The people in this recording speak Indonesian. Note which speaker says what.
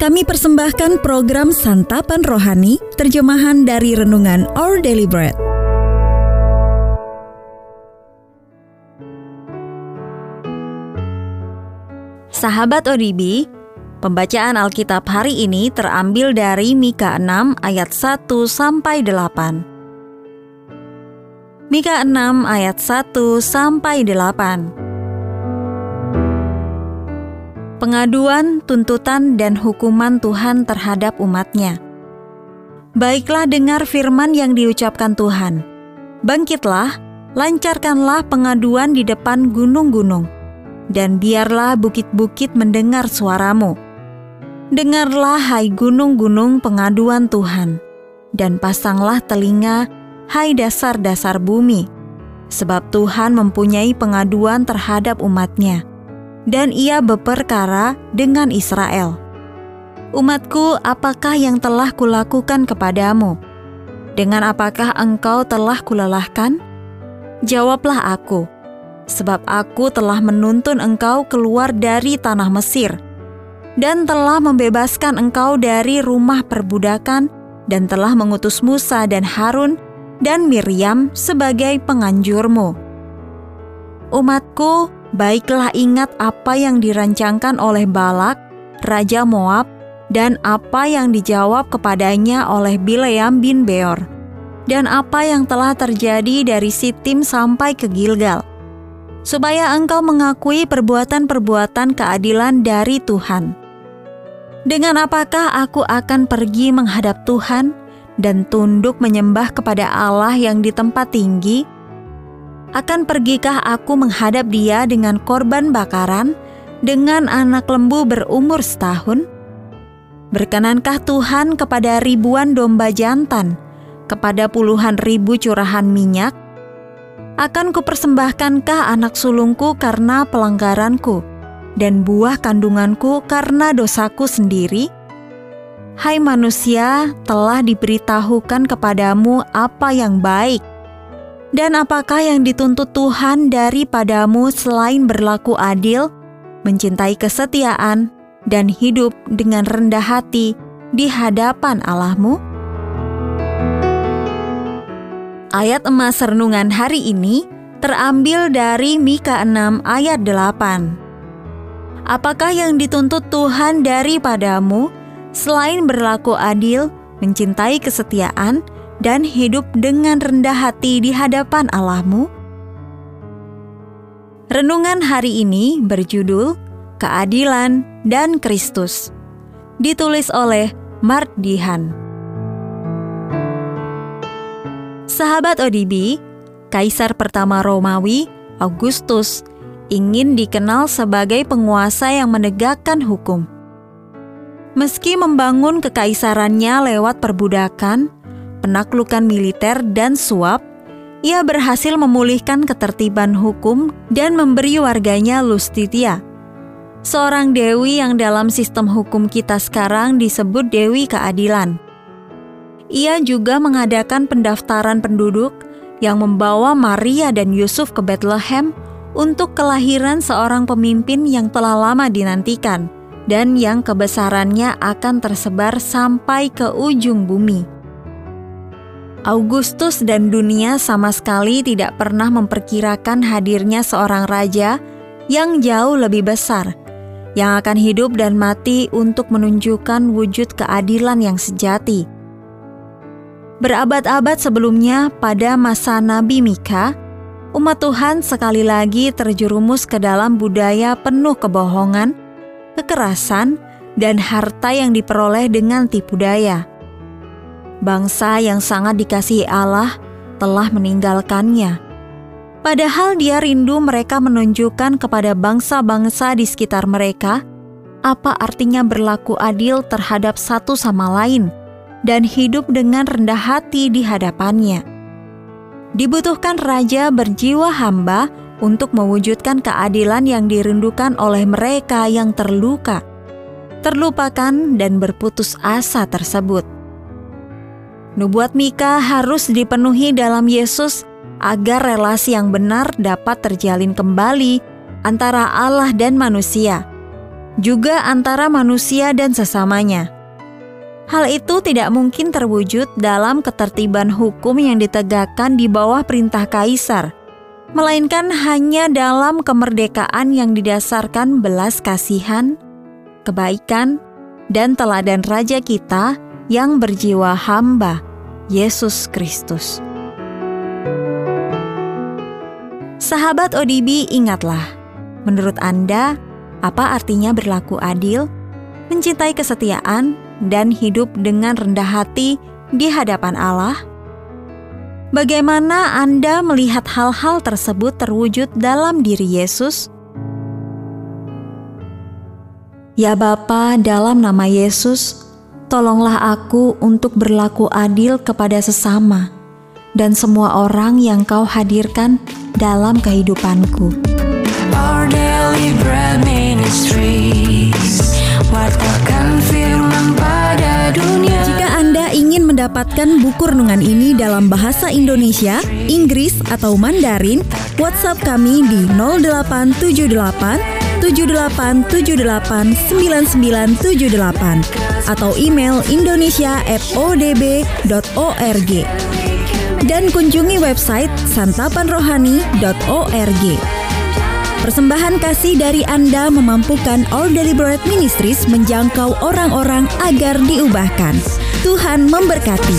Speaker 1: Kami persembahkan program Santapan Rohani, terjemahan dari Renungan Our Daily Bread.
Speaker 2: Sahabat ODB, pembacaan Alkitab hari ini terambil dari Mika 6 ayat 1 sampai 8. Mika 6 ayat 1 sampai 8. Pengaduan, tuntutan, dan hukuman Tuhan terhadap umatnya. Baiklah dengar firman yang diucapkan Tuhan. Bangkitlah, lancarkanlah pengaduan di depan gunung-gunung, dan biarlah bukit-bukit mendengar suaramu. Dengarlah hai gunung-gunung pengaduan Tuhan, dan pasanglah telinga, hai dasar-dasar bumi, sebab Tuhan mempunyai pengaduan terhadap umatnya dan ia berperkara dengan Israel. Umatku, apakah yang telah kulakukan kepadamu? Dengan apakah engkau telah kulalahkan? Jawablah aku, sebab aku telah menuntun engkau keluar dari tanah Mesir, dan telah membebaskan engkau dari rumah perbudakan, dan telah mengutus Musa dan Harun dan Miriam sebagai penganjurmu. Umatku, Baiklah ingat apa yang dirancangkan oleh Balak, Raja Moab, dan apa yang dijawab kepadanya oleh Bileam bin Beor, dan apa yang telah terjadi dari Sitim sampai ke Gilgal, supaya engkau mengakui perbuatan-perbuatan keadilan dari Tuhan. Dengan apakah aku akan pergi menghadap Tuhan dan tunduk menyembah kepada Allah yang di tempat tinggi? Akan pergikah aku menghadap dia dengan korban bakaran, dengan anak lembu berumur setahun? Berkenankah Tuhan kepada ribuan domba jantan, kepada puluhan ribu curahan minyak? Akan kupersembahkankah anak sulungku karena pelanggaranku, dan buah kandunganku karena dosaku sendiri? Hai manusia, telah diberitahukan kepadamu apa yang baik, dan apakah yang dituntut Tuhan daripadamu selain berlaku adil, mencintai kesetiaan, dan hidup dengan rendah hati di hadapan Allahmu? Ayat emas renungan hari ini terambil dari Mika 6 ayat 8. Apakah yang dituntut Tuhan daripadamu selain berlaku adil, mencintai kesetiaan, dan hidup dengan rendah hati di hadapan Allahmu? Renungan hari ini berjudul Keadilan dan Kristus. Ditulis oleh Mark Dihan. Sahabat ODB, Kaisar pertama Romawi, Augustus, ingin dikenal sebagai penguasa yang menegakkan hukum. Meski membangun kekaisarannya lewat perbudakan, penaklukan militer, dan suap, ia berhasil memulihkan ketertiban hukum dan memberi warganya Lustitia. Seorang dewi yang dalam sistem hukum kita sekarang disebut Dewi Keadilan. Ia juga mengadakan pendaftaran penduduk yang membawa Maria dan Yusuf ke Bethlehem untuk kelahiran seorang pemimpin yang telah lama dinantikan dan yang kebesarannya akan tersebar sampai ke ujung bumi. Augustus dan dunia sama sekali tidak pernah memperkirakan hadirnya seorang raja yang jauh lebih besar, yang akan hidup dan mati untuk menunjukkan wujud keadilan yang sejati. Berabad-abad sebelumnya, pada masa Nabi Mika, umat Tuhan sekali lagi terjerumus ke dalam budaya penuh kebohongan, kekerasan, dan harta yang diperoleh dengan tipu daya bangsa yang sangat dikasihi Allah telah meninggalkannya. Padahal dia rindu mereka menunjukkan kepada bangsa-bangsa di sekitar mereka apa artinya berlaku adil terhadap satu sama lain dan hidup dengan rendah hati di hadapannya. Dibutuhkan raja berjiwa hamba untuk mewujudkan keadilan yang dirindukan oleh mereka yang terluka, terlupakan, dan berputus asa tersebut. Nubuat Mika harus dipenuhi dalam Yesus agar relasi yang benar dapat terjalin kembali antara Allah dan manusia. juga antara manusia dan sesamanya. Hal itu tidak mungkin terwujud dalam ketertiban hukum yang ditegakkan di bawah perintah kaisar, melainkan hanya dalam kemerdekaan yang didasarkan belas kasihan, kebaikan, dan teladan Raja kita yang berjiwa hamba, Yesus Kristus. Sahabat ODB, ingatlah, menurut Anda, apa artinya berlaku adil, mencintai kesetiaan, dan hidup dengan rendah hati di hadapan Allah? Bagaimana Anda melihat hal-hal tersebut terwujud dalam diri Yesus? Ya Bapa, dalam nama Yesus, tolonglah aku untuk berlaku adil kepada sesama dan semua orang yang kau hadirkan dalam kehidupanku. Our daily bread ministries,
Speaker 1: mendapatkan buku renungan ini dalam bahasa Indonesia, Inggris, atau Mandarin, WhatsApp kami di 0878 78789978 atau email indonesia@odb.org dan kunjungi website santapanrohani.org. Persembahan kasih dari Anda memampukan All Deliberate Ministries menjangkau orang-orang agar diubahkan. Tuhan memberkati.